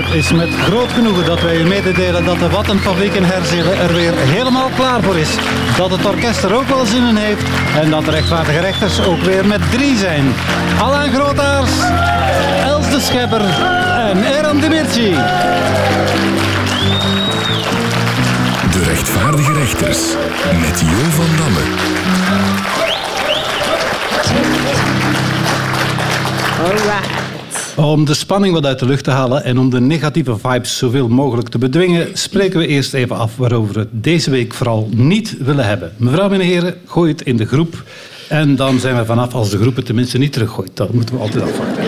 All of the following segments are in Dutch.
Het is met groot genoegen dat wij u mededelen dat de Wattenfabriek in Herzelen er weer helemaal klaar voor is. Dat het orkest er ook wel zin in heeft en dat de rechtvaardige rechters ook weer met drie zijn. Alain Grootaars, Els de Schepper en Eran Dimirci. De rechtvaardige rechters met Jo van Damme. Alright. Om de spanning wat uit de lucht te halen en om de negatieve vibes zoveel mogelijk te bedwingen, spreken we eerst even af waarover we het deze week vooral niet willen hebben. Mevrouw en heren, gooi het in de groep. En dan zijn we vanaf als de groep het tenminste niet teruggooit. Dat moeten we altijd afwachten.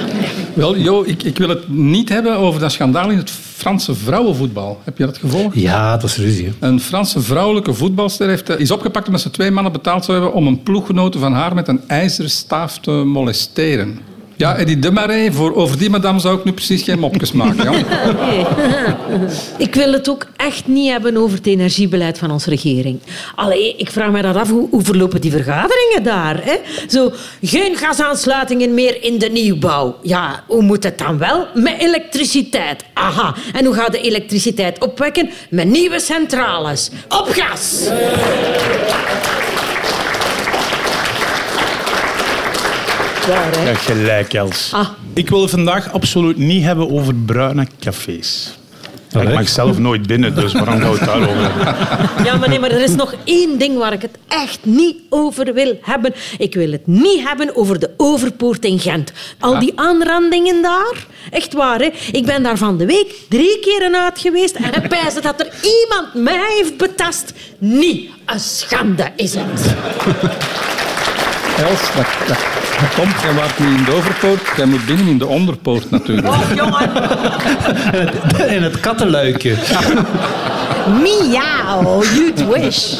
Wel, Jo, ik, ik wil het niet hebben over dat schandaal in het Franse vrouwenvoetbal. Heb je dat gevolgd? Ja, het was ruzie. hè. Een Franse vrouwelijke voetbalster heeft, eh, is opgepakt omdat ze twee mannen betaald zou hebben om een ploeggenote van haar met een ijzeren staaf te molesteren. Ja, Eddie de Marais, voor, over die madame zou ik nu precies geen mopjes maken. Ja. Ik wil het ook echt niet hebben over het energiebeleid van onze regering. Allee, ik vraag me dat af, hoe, hoe verlopen die vergaderingen daar? Hè? Zo, geen gasaansluitingen meer in de nieuwbouw. Ja, hoe moet het dan wel? Met elektriciteit. Aha. En hoe gaat de elektriciteit opwekken? Met nieuwe centrales. Op gas! Waar, hè? Ja, gelijk, Els. Ah. Ik wil het vandaag absoluut niet hebben over bruine cafés. Ja, ik mag zelf nooit binnen, dus waarom gaan we het daarover hebben? Ja, maar nee, maar er is nog één ding waar ik het echt niet over wil hebben. Ik wil het niet hebben over de Overpoort in Gent. Al die aanrandingen daar. Echt waar, hè. Ik ben daar van de week drie keer uit geweest en ik pijs dat er iemand mij heeft betast. Niet. Een schande is het. Els, dat, dat, dat komt. Jij waart niet in de overpoort, jij moet binnen in de onderpoort natuurlijk. Oh, jongen. In het kattenluikje. Miauw. You'd wish.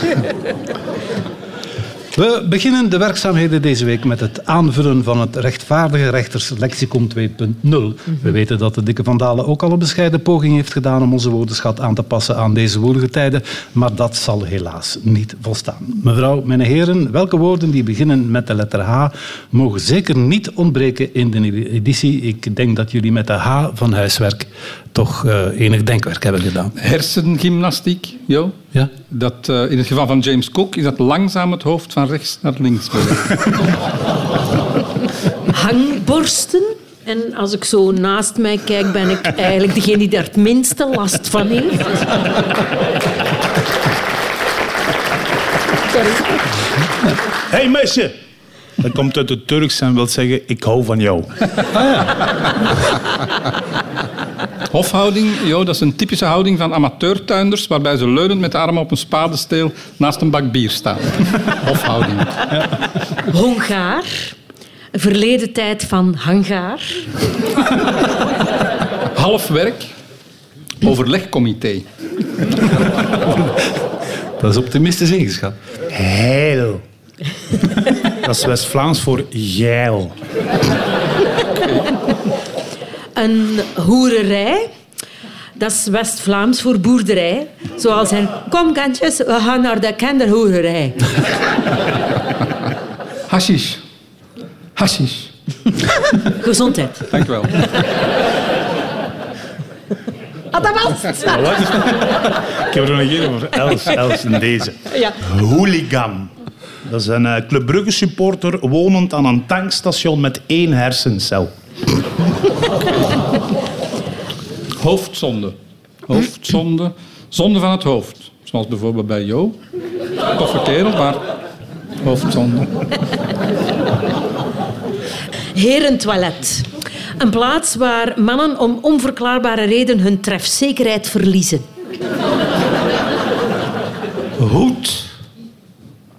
We beginnen de werkzaamheden deze week met het aanvullen van het rechtvaardige rechters lexicon 2.0. We weten dat de dikke Van Dalen ook al een bescheiden poging heeft gedaan om onze woordenschat aan te passen aan deze woelige tijden, maar dat zal helaas niet volstaan. Mevrouw, mijn heren, welke woorden die beginnen met de letter H mogen zeker niet ontbreken in de nieuwe editie? Ik denk dat jullie met de H van huiswerk toch eh, enig denkwerk hebben gedaan. Hersengymnastiek, Jo. Ja? Dat, eh, in het geval van James Cook is dat langzaam het hoofd van rechts naar links bewegen. Hangborsten. En als ik zo naast mij kijk, ben ik eigenlijk degene die daar het minste last van heeft. Hé hey, meisje! Dat komt uit het Turks en wil zeggen, ik hou van jou. Hofhouding, Jo, dat is een typische houding van amateurtuinders, waarbij ze leunend met de armen op een spadesteel naast een bak bier staan. Hofhouding. Hongaar. Verleden tijd van hangaar. Half werk, overlegcomité. Dat is optimistisch ingeschat. Heil. Dat is West-Vlaams voor geil. Een hoererij. Dat is West-Vlaams voor boerderij. Zoals een kom kantjes, we gaan naar de kinderhoererij. Hashish. Hashish. Gezondheid. Dank wel. Dat was het. Ik heb er nog één over. Els, Els in deze. Ja. Hooligan. Dat is een eh, Club Brugge supporter wonend aan een tankstation met één hersencel. Hoofdzonde. Hoofdzonde. Zonde van het hoofd. Zoals bijvoorbeeld bij Jo. Toffe kerel, maar hoofdzonde. Herentoilet. Een plaats waar mannen om onverklaarbare reden hun trefzekerheid verliezen. Hoed.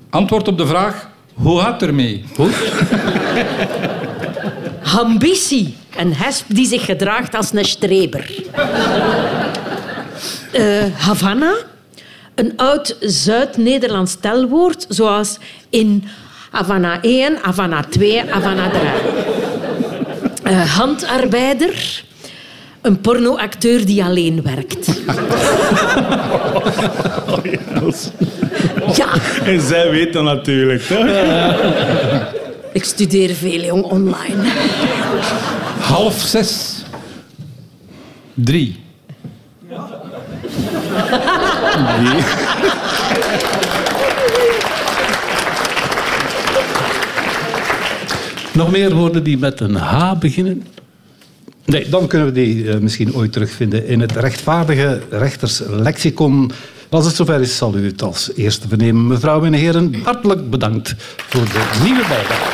Antwoord op de vraag, hoe gaat het ermee? Hoed. Ambitie. Een hesp die zich gedraagt als een streber. Eh, Havana. Een oud Zuid-Nederlands telwoord, zoals in Havana 1, Havana 2, Havana 3. Eh, handarbeider. Een pornoacteur die alleen werkt. Ja, En zij weet dat natuurlijk, toch? ik studeer veel jong online. Half zes. Drie. Die- Nog meer woorden die met een H beginnen? Nee, dan kunnen we die eh, misschien ooit terugvinden in het rechtvaardige rechterslexicon. Als het zover is, zal u het als eerste vernemen. Mevrouw en heren, hartelijk bedankt voor de nieuwe bijdrage.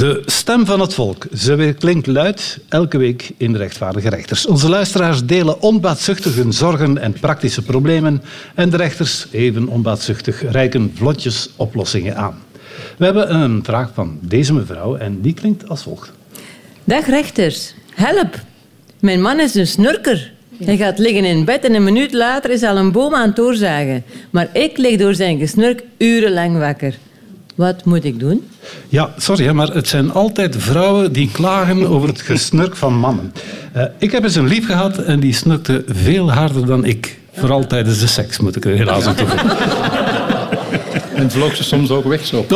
De stem van het volk. Ze weer klinkt luid elke week in de rechtvaardige rechters. Onze luisteraars delen onbaatzuchtig hun zorgen en praktische problemen. En de rechters, even onbaatzuchtig, reiken vlotjes oplossingen aan. We hebben een vraag van deze mevrouw en die klinkt als volgt. Dag rechters, help. Mijn man is een snurker. Hij gaat liggen in bed en een minuut later is al een boom aan het doorzagen. Maar ik lig door zijn gesnurk urenlang wakker. Wat moet ik doen? Ja, sorry, hè, maar het zijn altijd vrouwen die klagen over het gesnurk van mannen. Eh, ik heb eens een lief gehad en die snurkte veel harder dan ik. Vooral tijdens de seks, moet ik er helaas aan toevoegen. En vloog ze soms ook weg zo.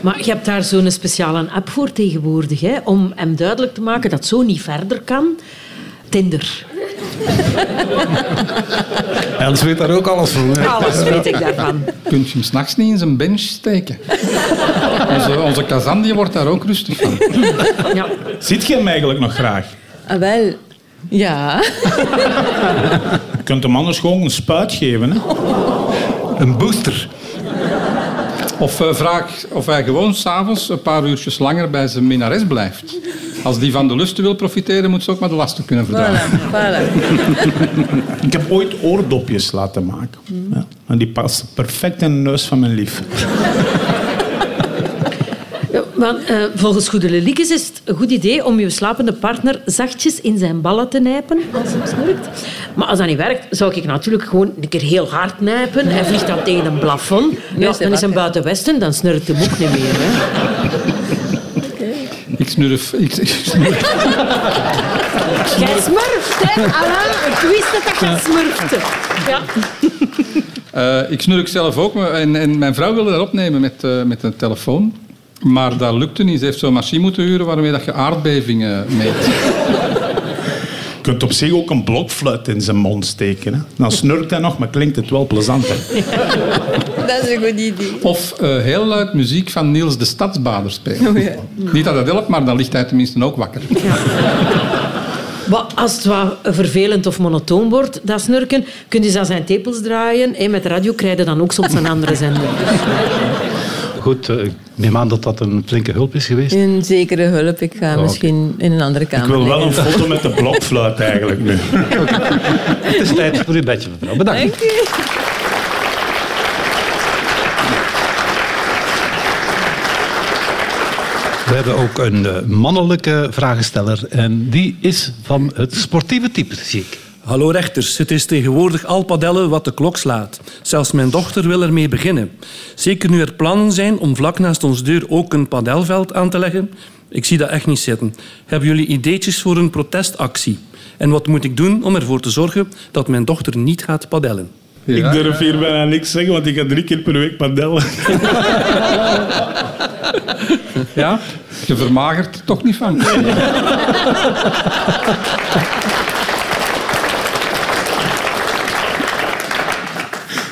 Maar je hebt daar zo'n speciale app voor tegenwoordig, hè, om hem duidelijk te maken dat zo niet verder kan. Tinder. Els weet daar ook alles van. hè. Alles weet ik daarvan. Kun je hem s'nachts niet in zijn bench steken? Onze, onze Kazan die wordt daar ook rustig van. Ja. Ziet je hem eigenlijk nog graag? Ah, wel, ja. Je kunt de man dus gewoon een spuit geven. Hè? Een booster. Of eh, vraag of hij gewoon s'avonds een paar uurtjes langer bij zijn minares blijft. Als die van de lusten wil profiteren, moet ze ook maar de lasten kunnen verdragen. Voilà, voilà. Ik heb ooit oordopjes laten maken. Ja. En die passen perfect in de neus van mijn lief. Want, eh, volgens Goede Leliekes is het een goed idee om je slapende partner zachtjes in zijn ballen te nijpen als hij snurkt. Maar als dat niet werkt, zou ik natuurlijk gewoon een keer heel hard nijpen. Hij vliegt dan tegen een plafond. Ja, dan is hij wakker. buiten Westen, dan snurkt hem ook niet meer. Hè. Ik snurf... Ik, ik snurf. Jij smurft, hè? Alain, ik wist dat dat jij smurfte. Ja. Eh, ik snurk zelf ook. En, en mijn vrouw wilde dat opnemen met, eh, met een telefoon. Maar dat lukte niet. Ze heeft zo'n machine moeten huren waarmee dat je aardbevingen meet. Je kunt op zich ook een blokfluit in zijn mond steken. Hè? Dan snurkt hij nog, maar klinkt het wel plezant. Hè? Dat is een goed idee. Of eh, heel luid muziek van Niels de Stadsbader spelen. Oh, ja. Niet dat dat helpt, maar dan ligt hij tenminste ook wakker. Maar als het wat vervelend of monotoon wordt, dat snurken, kun je aan zijn tepels draaien. En met de radio krijg je dan ook soms een andere zender. Goed, eh, ik neem aan dat dat een flinke hulp is geweest. Een zekere hulp. Ik ga misschien in een andere Ik kamer wil wel liggen. een foto met de blokfluit eigenlijk nu. Het is tijd voor uw bedje, mevrouw. Bedankt. Dank u. We hebben ook een eh, mannelijke vragensteller en die is van het sportieve type, zie ik. Hallo rechters, het is tegenwoordig al padellen wat de klok slaat. Zelfs mijn dochter wil ermee beginnen. Zeker nu er plannen zijn om vlak naast ons deur ook een padelveld aan te leggen. Ik zie dat echt niet zitten. Hebben jullie ideetjes voor een protestactie? En wat moet ik doen om ervoor te zorgen dat mijn dochter niet gaat padellen? Ik durf hier bijna niks zeggen, want ik ga drie keer per week padellen. Ja? Je vermagert er toch niet van.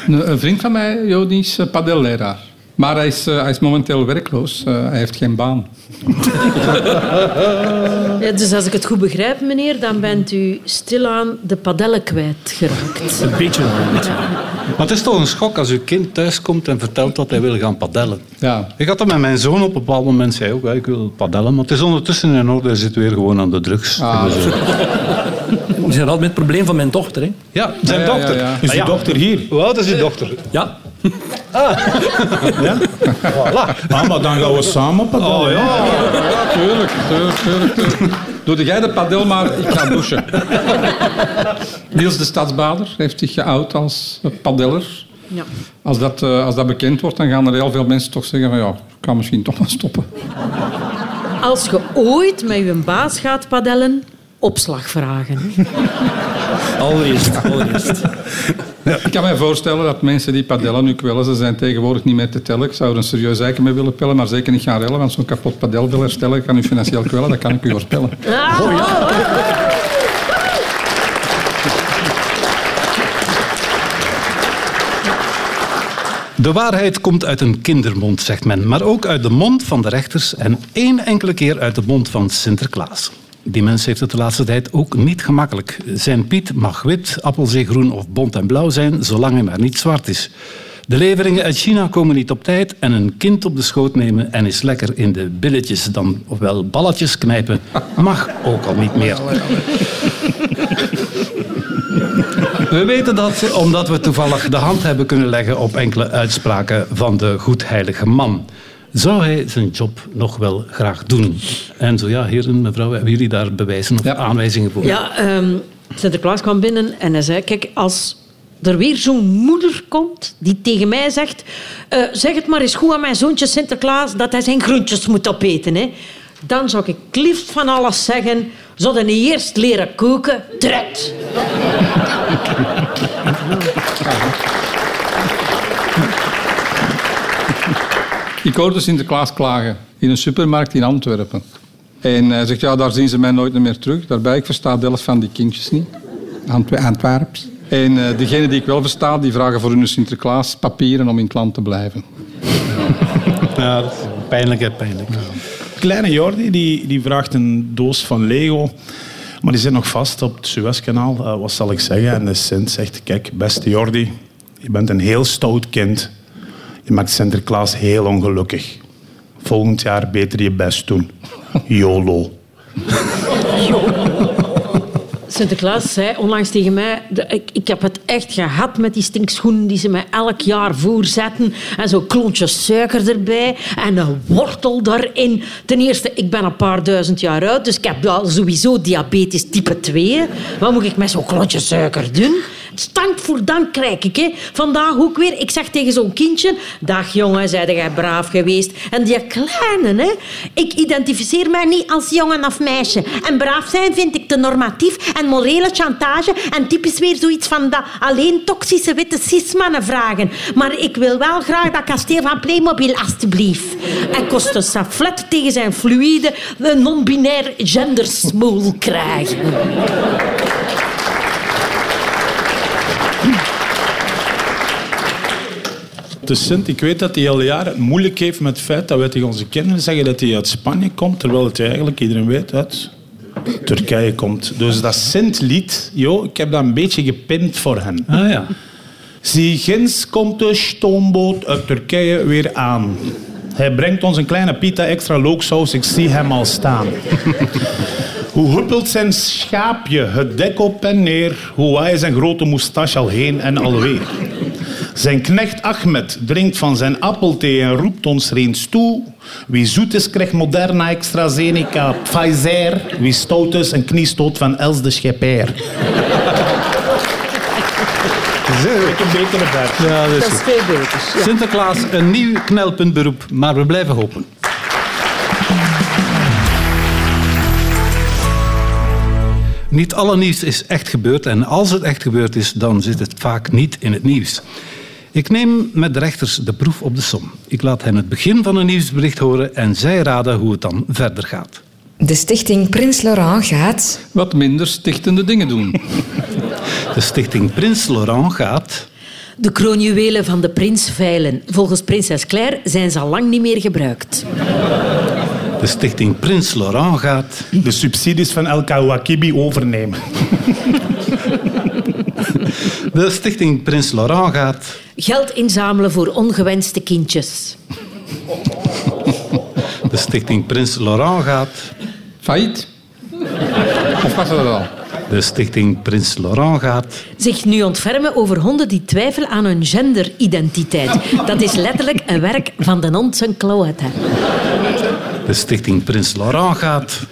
Een, een vriend van mij, Jo, die is eh, padelleraar. Maar hij is, eh, hij is momenteel werkloos. Eh, hij heeft geen baan. Ja, dus als ik het goed begrijp, meneer, dan bent u stilaan de padellen kwijtgeraakt. Een beetje wel. een beetje. Maar het is toch een schok als uw kind thuiskomt en vertelt dat hij wil gaan padellen. Ja. Ik had dat met mijn zoon op een bepaald moment, zei ook, ik wil padellen. Maar het is ondertussen in orde, hij zit weer gewoon aan de drugs. Ah, We zijn altijd met het probleem van mijn dochter. Hè? ja, zijn dochter. ja, ja. Is Ah, uw dochter hier? Hoe oud is uw dochter? Ja, Ja? Voilà. Ah, maar dan gaan we samen padellen. Oh, ja. Ja, tuurlijk, tuurlijk, tuurlijk, tuurlijk. Doe jij de padel, maar ik ga douchen. Niels de Stadsbader heeft zich geout als padeller. Ja. Als dat, eh, als dat bekend wordt, dan gaan er heel veel mensen toch zeggen van ja, ik kan misschien toch maar stoppen. Als je ooit met je baas gaat padellen, opslag vragen. Allereerst, allereerst. Ik kan me voorstellen dat mensen die padellen nu kwellen, ze zijn tegenwoordig niet meer te tellen. Ik zou er een serieus eiken mee willen pellen, maar zeker niet gaan rellen, want zo'n kapot padel wil herstellen kan u financieel kwellen, dat kan ik u voorspellen. De waarheid komt uit een kindermond, zegt men, maar ook uit de mond van de rechters en één enkele keer uit de mond van Sinterklaas. Die mens heeft het de laatste tijd ook niet gemakkelijk. Zijn Piet mag wit, appelzeegroen of bont en blauw zijn, zolang hij maar niet zwart is. De leveringen uit China komen niet op tijd en een kind op de schoot nemen en is lekker in de billetjes dan ofwel balletjes knijpen mag ook al niet meer. We weten dat omdat we toevallig de hand hebben kunnen leggen op enkele uitspraken van de goedheilige man. Zou hij zijn job nog wel graag doen? En zo ja, heren, mevrouw, hebben jullie daar bewijzen of Ja. aanwijzingen voor? Ja, ehm, Sinterklaas kwam binnen en hij zei... Kijk, als er weer zo'n moeder komt die tegen mij zegt... eh, zeg het maar eens goed aan mijn zoontje Sinterklaas dat hij zijn groentjes moet opeten. Hè. Dan zou ik het liefst van alles zeggen... Zouden hij eerst leren koken, tred. Ik hoorde Sinterklaas klagen in een supermarkt in Antwerpen. En hij zegt, ja, daar zien ze mij nooit meer terug. Daarbij, ik versta de helft van die kindjes niet. Antwe Antwerps. En eh degenen die ik wel versta, die vragen voor hun Sinterklaas papieren om in het land te blijven. Ja, dat is pijnlijk, hè, pijnlijk. Kleine Jordi die, die vraagt een doos van Lego. Maar die zit nog vast op het Suezkanaal. Eh, wat zal ik zeggen? En de Sint zegt, kijk, beste Jordi, je bent een heel stout kind. Je maakt Sinterklaas heel ongelukkig. Volgend jaar beter je best doen. YOLO. Sinterklaas zei onlangs tegen mij... ik, ik heb het echt gehad met die stinkschoenen die ze mij elk jaar voorzetten. En zo'n klontje suiker erbij. En een wortel daarin. Ten eerste, ik ben een paar duizend jaar oud. Dus ik heb sowieso diabetes type 2. Wat moet ik met zo'n klontje suiker doen? Stank voor dank krijg ik. Hè. Vandaag ook weer. Ik zeg tegen zo'n kindje... Dag jongen, zei jij braaf geweest. En die kleine, hè. Ik identificeer mij niet als jongen of meisje. En braaf zijn vind ik te normatief en morele chantage. En typisch weer zoiets van dat alleen toxische witte cismannen vragen. Maar ik wil wel graag dat kasteel van Playmobil, alstublieft. En kost een saflet tegen zijn fluïde, non-binair gendersmoel krijgen. De Sint, ik weet dat hij al jaren het moeilijk heeft met het feit dat wij tegen onze kinderen zeggen dat hij uit Spanje komt, terwijl het eigenlijk, iedereen weet, uit Turkije komt. Dus dat Sint-lied, joh, ik heb dat een beetje gepimpt voor hen. Ah ja. Zie, ginds komt de stoomboot uit Turkije weer aan. Hij brengt ons een kleine pita extra looksaus, ik zie hem al staan. Hoe huppelt zijn schaapje het dek op en neer, hoe waait zijn grote moustache al heen en alweer. Zijn knecht Ahmed drinkt van zijn appelthee en roept ons eens toe. Wie zoet is, krijgt Moderna, AstraZeneca, Pfizer. Wie stout is, een kniestoot van Els de Schepper. Ik betere. Ja, dat is Dat is goed. veel beter. Sinterklaas, een nieuw knelpuntberoep, maar we blijven hopen. Niet alle nieuws is echt gebeurd en als het echt gebeurd is, dan zit het vaak niet in het nieuws. Ik neem met de rechters de proef op de som. Ik laat hen het begin van een nieuwsbericht horen en zij raden hoe het dan verder gaat. De stichting Prins Laurent gaat... Wat minder stichtende dingen doen. De stichting Prins Laurent gaat... De kroonjuwelen van de prins veilen. Volgens prinses Claire zijn ze al lang niet meer gebruikt. De stichting Prins Laurent gaat... De subsidies van El Kawakibi overnemen. De stichting Prins Laurent gaat... Geld inzamelen voor ongewenste kindjes. De stichting Prins Laurent gaat... Failliet? Of was dat al? De stichting Prins Laurent gaat... Zich nu ontfermen over honden die twijfelen aan hun genderidentiteit. Dat is letterlijk een werk van de hond zijn. De stichting Prins Laurent gaat...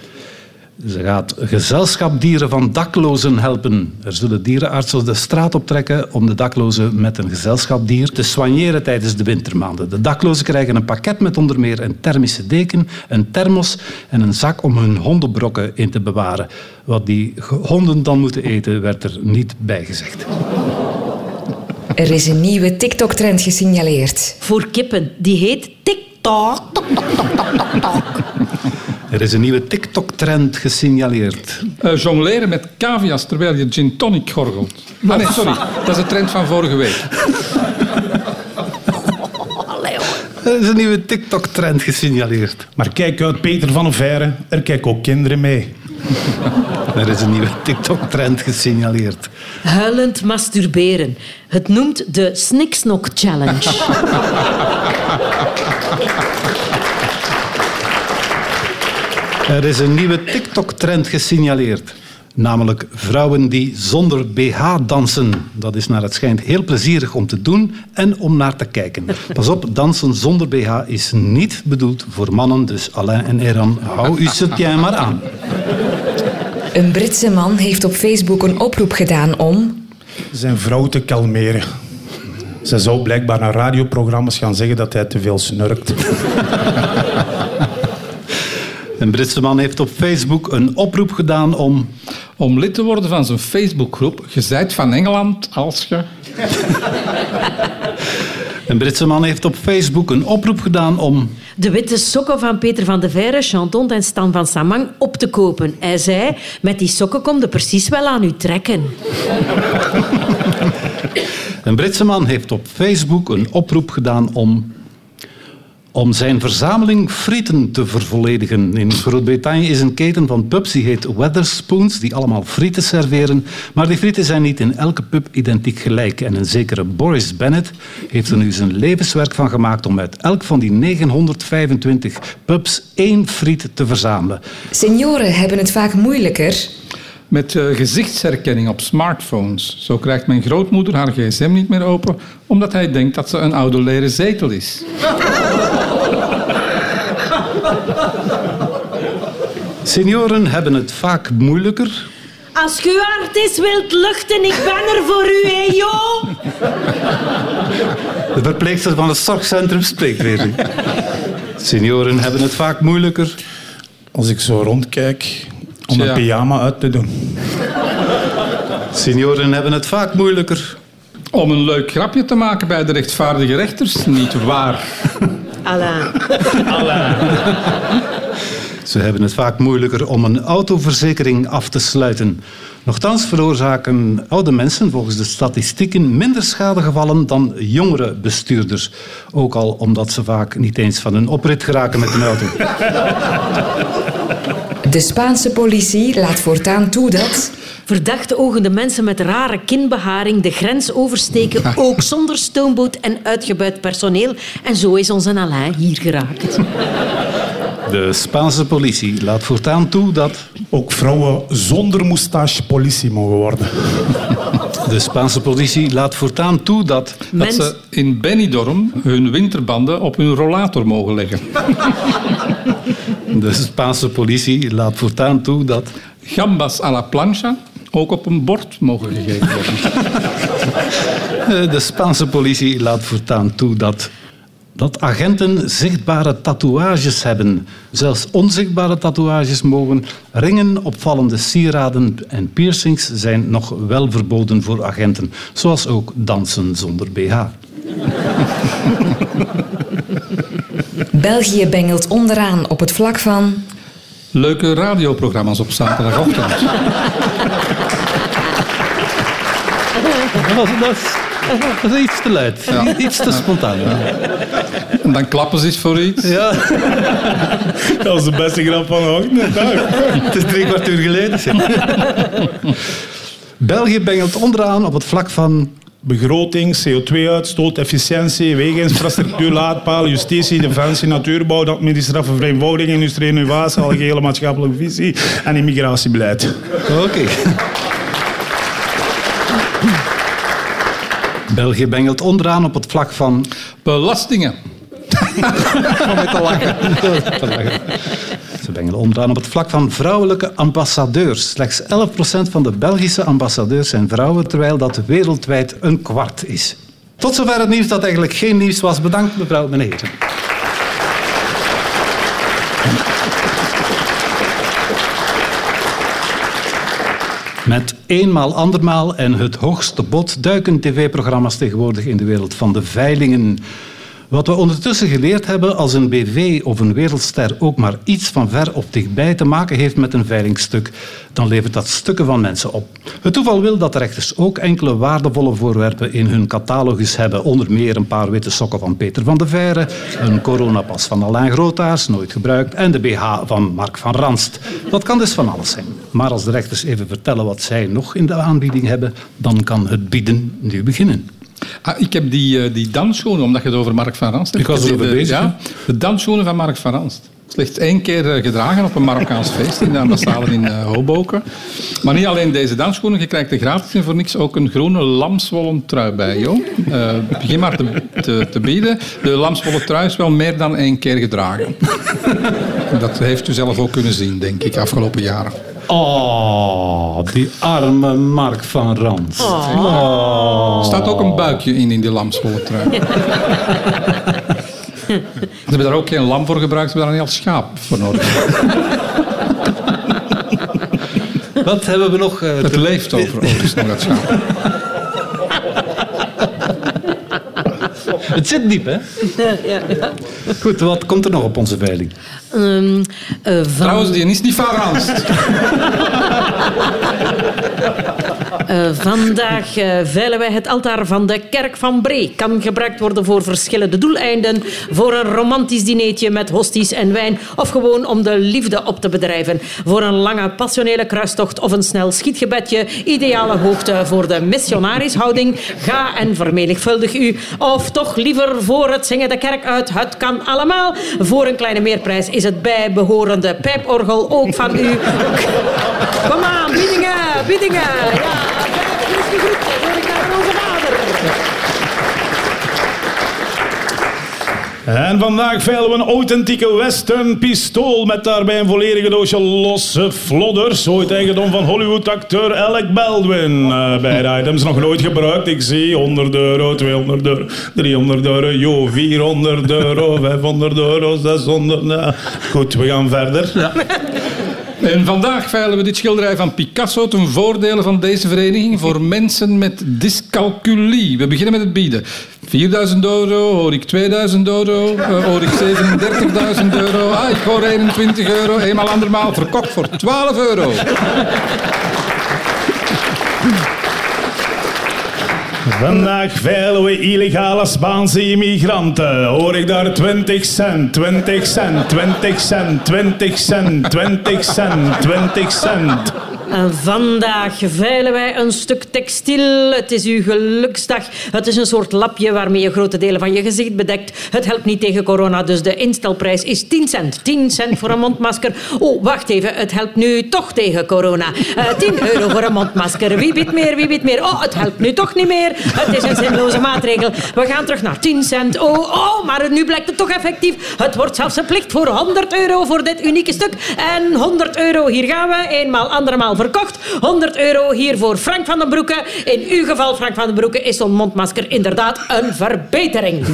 Ze gaat gezelschapdieren van daklozen helpen. Er zullen dierenartsen de straat optrekken om de daklozen met een gezelschapdier te soigneren tijdens de wintermaanden. De daklozen krijgen een pakket met onder meer een thermische deken, een thermos en een zak om hun hondenbrokken in te bewaren. Wat die honden dan moeten eten, werd er niet bij gezegd. Er is een nieuwe TikTok-trend gesignaleerd. Voor kippen. Die heet TikTok. Tok, tok, tok, tok, tok, tok. Er is een nieuwe TikTok-trend gesignaleerd. Eh, jongleren met cavia's terwijl je gin tonic gorgelt. Ah, nee, sorry. Dat is de trend van vorige week. Er is een nieuwe TikTok-trend gesignaleerd. Maar kijk uit, Peter van Verre. Er kijken ook kinderen mee. Er is een nieuwe TikTok-trend gesignaleerd. Huilend masturberen. Het noemt de Sniksnok Challenge. Er is een nieuwe TikTok-trend gesignaleerd. Namelijk vrouwen die zonder BH dansen. Dat is naar het schijnt heel plezierig om te doen en om naar te kijken. Pas op, dansen zonder BH is niet bedoeld voor mannen. Dus Alain en Eran, hou uw soutien maar aan. Een Britse man heeft op Facebook een oproep gedaan om... Zijn vrouw te kalmeren. Ze zou blijkbaar naar radioprogramma's gaan zeggen dat hij te veel snurkt. Een Britse man heeft op Facebook een oproep gedaan om... Om lid te worden van zijn Facebookgroep, je zijt van Engeland als je... Een Britse man heeft op Facebook een oproep gedaan om... De witte sokken van Peter van de Veire, Chanton en Stan van Samang op te kopen. Hij zei, met die sokken komt er precies wel aan u trekken. Een Britse man heeft op Facebook een oproep gedaan om, om zijn verzameling frieten te vervolledigen. In Groot-Brittannië is een keten van pubs die heet Wetherspoons, die allemaal frieten serveren. Maar die frieten zijn niet in elke pub identiek gelijk. En een zekere Boris Bennett heeft er nu zijn levenswerk van gemaakt om uit elk van die 925 pubs één friet te verzamelen. Senioren hebben het vaak moeilijker. Met eh, gezichtsherkenning op smartphones. Zo krijgt mijn grootmoeder haar gsm niet meer open, omdat hij denkt dat ze een oude leren zetel is. Senioren hebben het vaak moeilijker. Als je uw hart is wilt luchten, ik ben er voor u, hè, joh. De verpleegster van het zorgcentrum spreekt weer. Senioren hebben het vaak moeilijker. Als ik zo rondkijk, om een pyjama uit te doen. Senioren hebben het vaak moeilijker. Om een leuk grapje te maken bij de rechtvaardige rechters, niet waar. Alain. Ze hebben het vaak moeilijker om een autoverzekering af te sluiten. Nochtans veroorzaken oude mensen volgens de statistieken minder schadegevallen dan jongere bestuurders. Ook al omdat ze vaak niet eens van een oprit geraken met een auto. De Spaanse politie laat voortaan toe dat... Verdachte ogende mensen met rare kinbeharing de grens oversteken, ook zonder stoomboot en uitgebuit personeel. En zo is onze Alain hier geraakt. De Spaanse politie laat voortaan toe dat... Ook vrouwen zonder moustache politie mogen worden. De Spaanse politie laat voortaan toe dat... Dat ze in Benidorm hun winterbanden op hun rollator mogen leggen. De Spaanse politie laat voortaan toe dat... Gambas à la plancha ook op een bord mogen gegeten worden. Eh, De Spaanse politie laat voortaan toe dat, dat agenten zichtbare tatoeages hebben. Zelfs onzichtbare tatoeages mogen. Ringen, opvallende sieraden en piercings zijn nog wel verboden voor agenten. Zoals ook dansen zonder BH. België bengelt onderaan op het vlak van... Leuke radioprogramma's op zaterdagochtend. Dat is, dat is, dat is iets te luid. Iets te spontaan. En dan klappen ze eens voor iets. Ja, Dat was de beste grap van de ochtend. Het is drie kwart uur geleden. België bengelt onderaan op het vlak van Begroting, CO2-uitstoot, efficiëntie, wegeninfrastructuur, laadpalen, justitie, defensie, natuurbouw, administratieve vereenvoudiging, industrie, innovatie, algehele maatschappelijke visie en immigratiebeleid. Oké. België bengelt onderaan op het vlak van... Belastingen. Te lachen. Onderaan op het vlak van vrouwelijke ambassadeurs. Slechts 11% van de Belgische ambassadeurs zijn vrouwen, terwijl dat wereldwijd een kwart is. Tot zover het nieuws dat eigenlijk geen nieuws was. Bedankt mevrouw en heren. Met eenmaal andermaal en het hoogste bod duiken tv-programma's tegenwoordig in de wereld van de veilingen. Wat we ondertussen geleerd hebben, als een BV of een wereldster ook maar iets van ver of dichtbij te maken heeft met een veilingstuk, dan levert dat stukken van mensen op. Het toeval wil dat de rechters ook enkele waardevolle voorwerpen in hun catalogus hebben. Onder meer een paar witte sokken van Peter van de Veire, een coronapas van Alain Grootaars, nooit gebruikt, en de BH van Mark van Ranst. Dat kan dus van alles zijn. Maar als de rechters even vertellen wat zij nog in de aanbieding hebben, dan kan het bieden nu beginnen. Ah, ik heb die, uh, die dansschoenen, omdat je het over Mark van Ranst hebt. Ik was erover de, bezig. Ja, de dansschoenen van Mark van Ranst. Slechts één keer uh, gedragen op een Marokkaans feest in de ambassade in uh, Hoboken. Maar niet alleen deze dansschoenen, je krijgt er gratis en voor niks ook een groene lamswollen trui bij. Joh. begin maar te, te, te, bieden. De lamswollen trui is wel meer dan één keer gedragen. Dat heeft u zelf ook kunnen zien, denk ik, afgelopen jaren. Oh, die arme Mark van Rans. Oh. Er staat ook een buikje in in die lamswollen trui. Ze hebben daar ook geen lam voor gebruikt, ze hebben daar een heel schaap voor nodig. Wat hebben we nog? Uh, het leeft overigens nog, dat schaap. Het zit diep, hè? Ja, ja. Goed, wat komt er nog op onze veiling? Um, uh, van... Trouwens, die is niet van Ranst. Uh, vandaag uh, veilen wij het altaar van de kerk van Bree. Kan gebruikt worden voor verschillende doeleinden. Voor een romantisch dineetje met hosties en wijn. Of gewoon om de liefde op te bedrijven. Voor een lange passionele kruistocht of een snel schietgebedje. Ideale hoogte voor de missionarishouding. Ga en vermenigvuldig u. Of toch liever voor het zingen de kerk uit. Het kan allemaal. Voor een kleine meerprijs is het bijbehorende pijporgel ook van u. Kom aan, biedingen, biedingen. Ja. En vandaag veilen we een authentieke western pistool met daarbij een volledige doosje losse flodders. Ooit eigendom van Hollywood-acteur Alec Baldwin. Uh, beide items nog nooit gebruikt. Ik zie 100 euro, 200 euro, 300 euro, jo, 400 euro, 500 euro, 600. Nou, goed, we gaan verder. En vandaag veilen we dit schilderij van Picasso ten voordele van deze vereniging voor mensen met dyscalculie. We beginnen met het bieden. 4000 euro, hoor ik 2000 euro, uh, hoor ik 37.000 euro. Ah, ik hoor 21 euro, eenmaal andermaal verkocht voor 12 euro. Vandaag veilen we illegale Spaanse immigranten. Hoor ik daar 20 cent, 20 cent, 20 cent, 20 cent, 20 cent, 20 cent. En vandaag veilen wij een stuk textiel. Het is uw geluksdag. Het is een soort lapje waarmee je grote delen van je gezicht bedekt. Het helpt niet tegen corona, dus de instelprijs is 10 cent. 10 cent voor een mondmasker. Oh, wacht even. Het helpt nu toch tegen corona. Uh, 10 euro voor een mondmasker. Wie biedt meer, wie biedt meer? Oh, het helpt nu toch niet meer. Het is een zinloze maatregel. We gaan terug naar 10 cent. Oh, oh, maar nu blijkt het toch effectief. Het wordt zelfs verplicht voor 100 euro voor dit unieke stuk. En 100 euro, hier gaan we. Eenmaal, andermaal verkocht. 100 euro hier voor Frank van den Broeke. In uw geval, Frank van den Broeke, is zo'n mondmasker inderdaad een verbetering.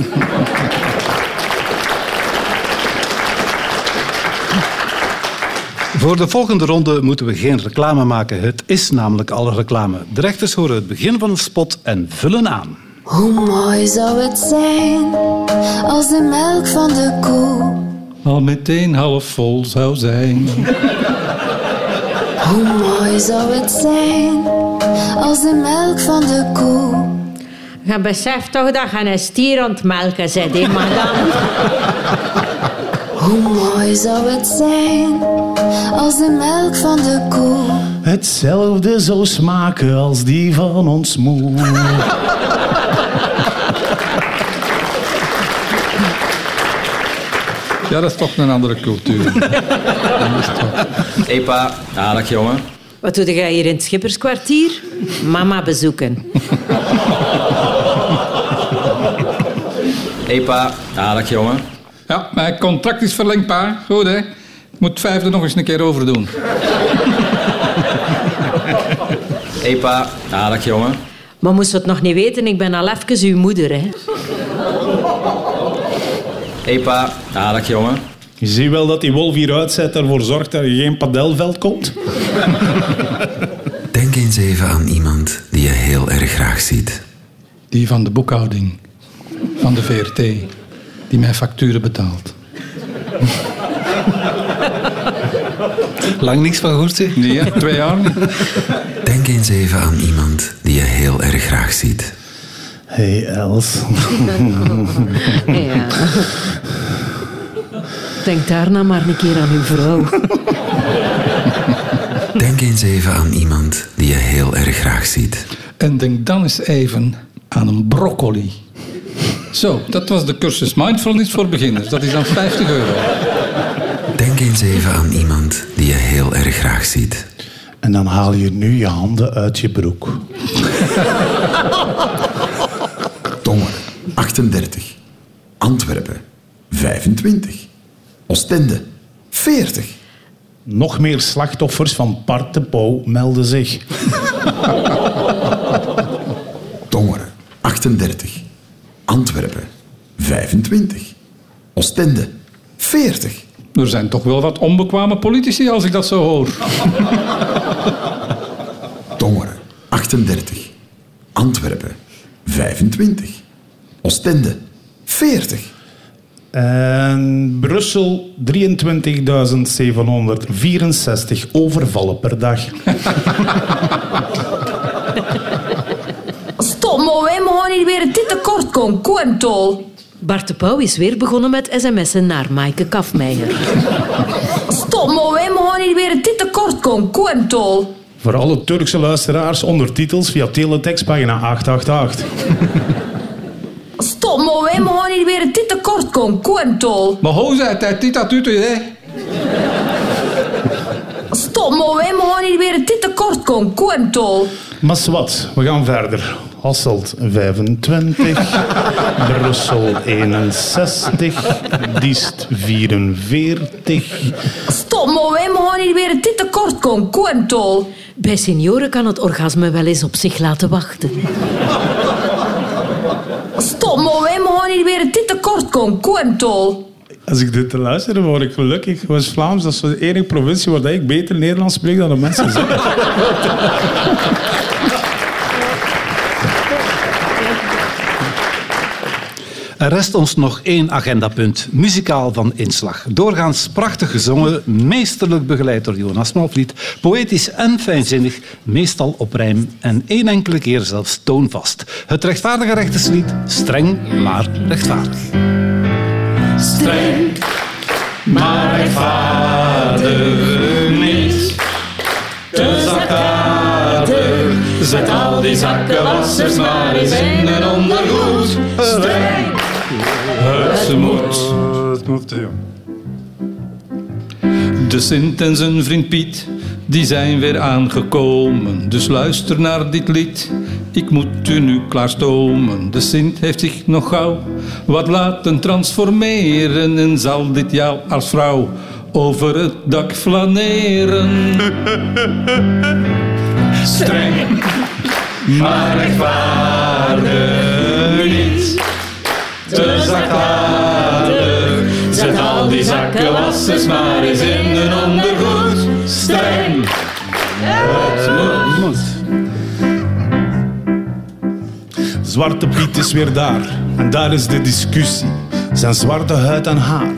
Voor de volgende ronde moeten we geen reclame maken. Het is namelijk al reclame. De rechters horen het begin van een spot en vullen aan. Hoe mooi zou het zijn als de melk van de koe al meteen half vol zou zijn. Hoe mooi zou het zijn als de melk van de koe. Je beseft toch dat je een stier aan het melken zit, hè, madame? Hoe mooi zou het zijn als de melk van de koe. Hetzelfde zou smaken als die van ons moe. Ja, dat is toch een andere cultuur. Hé pa, ja, dag jongen. Wat doe jij hier in het Schipperskwartier? Mama bezoeken. Hé pa, ja, dag jongen. Ja, mijn contract is verlengd, pa. Goed, hè? Moet het vijfde nog eens een keer overdoen. Hé pa. Ja, dag jongen. Maar moest het nog niet weten, ik ben al even uw moeder, hè. Hé pa. Ja, dag jongen. Je ziet wel dat die wolf hieruit zet ervoor zorgt dat er geen padelveld komt. Denk eens even aan iemand die je heel erg graag ziet. Die van de boekhouding. Van de VRT. Die mijn facturen betaalt. Lang niks van gehoord, zeg. Nee, twee jaar niet. Denk eens even aan iemand die je heel erg graag ziet. Hey Els. Ja. Denk daarna maar een keer aan uw vrouw. Denk eens even aan iemand die je heel erg graag ziet. En denk dan eens even aan een broccoli. Zo, dat was de cursus Mindfulness voor beginners. Dat is dan 50 euro. Denk eens even aan iemand die je heel erg graag ziet. En dan haal je nu je handen uit je broek. Tongeren, 38. Antwerpen, 25. Oostende, 40. Nog meer slachtoffers van Partepouw melden zich. Tongeren, 38. Antwerpen, 25. Oostende, 40. Er zijn toch wel wat onbekwame politici als ik dat zo hoor. Tongeren, 38. Antwerpen, 25. Oostende, 40. En Brussel 23.764 overvallen per dag. Stop maar, wij mogen niet weer dit tekort komen. Koentol. Bart de Pauw is weer begonnen met sms'en naar Maaike Kafmeijer. Stop maar, wij mogen niet weer dit tekort komen. Koentol. Voor alle Turkse luisteraars ondertitels via teletext pagina 888. Stop maar, wij mogen niet weer dit tekort komen. Koentol. Maar hoe zei het? Dit dat u hè? Stop maar, wij mogen niet weer dit tekort komen. Koentol. Maar wat, we gaan verder. Hasselt 25, Brussel 61, Diest 44. Stop maar, wij mogen niet weer dit tekort komen. Koentol. Bij senioren kan het orgasme wel eens op zich laten wachten. Stop maar, wij mogen niet weer dit tekort komen. Koentol. Als ik dit te luisteren, word ik gelukkig. West-Vlaams, dat is de enige provincie waar ik beter Nederlands spreek dan de mensen zelf. Er rest ons nog één agendapunt. Muzikaal van inslag. Doorgaans prachtig gezongen, meesterlijk begeleid door Jonas Malvliet. Poëtisch en fijnzinnig, meestal op rijm en één enkele keer zelfs toonvast. Het rechtvaardige rechterslied, streng maar rechtvaardig. Streng, maar rechtvaardig niet. Te zet al die zakkenwassers maar eens in een De Sint en zijn vriend Piet, die zijn weer aangekomen. Dus luister naar dit lied, ik moet u nu klaarstomen. De Sint heeft zich nog gauw wat laten transformeren... en zal dit jou als vrouw over het dak flaneren. Streng, maar rechtvaardig niet. Te zachtaardig, zet al die zakkenwassers maar eens in een ondergoed. Streng, het moet. Zwarte Piet is weer daar. En daar is de discussie. Zijn zwarte huid en haar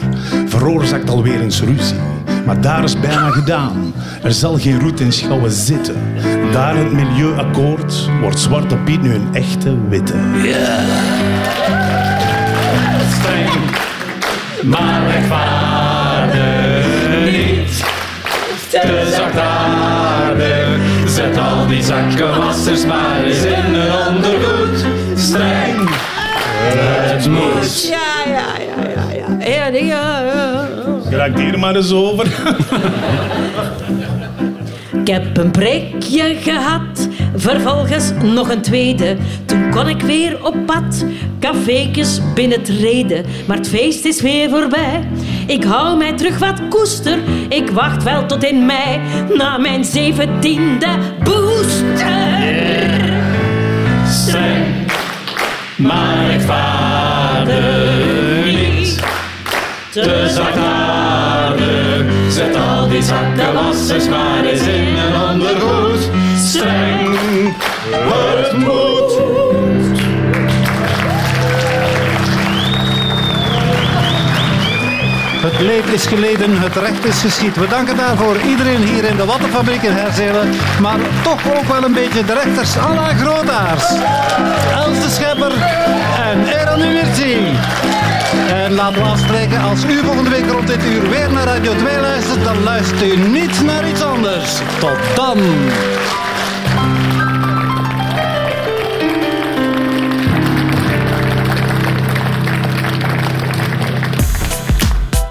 veroorzaakt alweer eens ruzie. Maar daar is bijna gedaan. Er zal geen roet in schouwen zitten. Daar in het milieuakkoord wordt Zwarte Piet nu een echte witte. Maar rechtvaardig niet. Te zachtaardig, zet al die zakkenwassers maar eens in een ondergoed. Streng, het moet. Ja, ja, ja, ja. ja. Ja, nee, ja, ja. Raakt hier maar eens over. Ik heb een prikje gehad, vervolgens nog een tweede. Toen kon ik weer op pad, cafékes binnentreden. Maar het feest is weer voorbij. Ik hou mij terug wat koester. Ik wacht wel tot in mei na mijn zeventiende booster. Streng, maar rechtvaardig niet. Te zachtaardig, zet al die zakkenwassers maar eens in een ondergoed. Het moet. Het leed is geleden, het recht is geschied. We danken daarvoor iedereen hier in de Wattenfabriek in Herzelen. Maar toch ook wel een beetje de rechters à la Grootaars. Els de Schepper en Eran Uwertzi. En laten we afspreken, als u volgende week rond dit uur weer naar Radio 2 luistert, dan luistert u niet naar iets anders. Tot dan.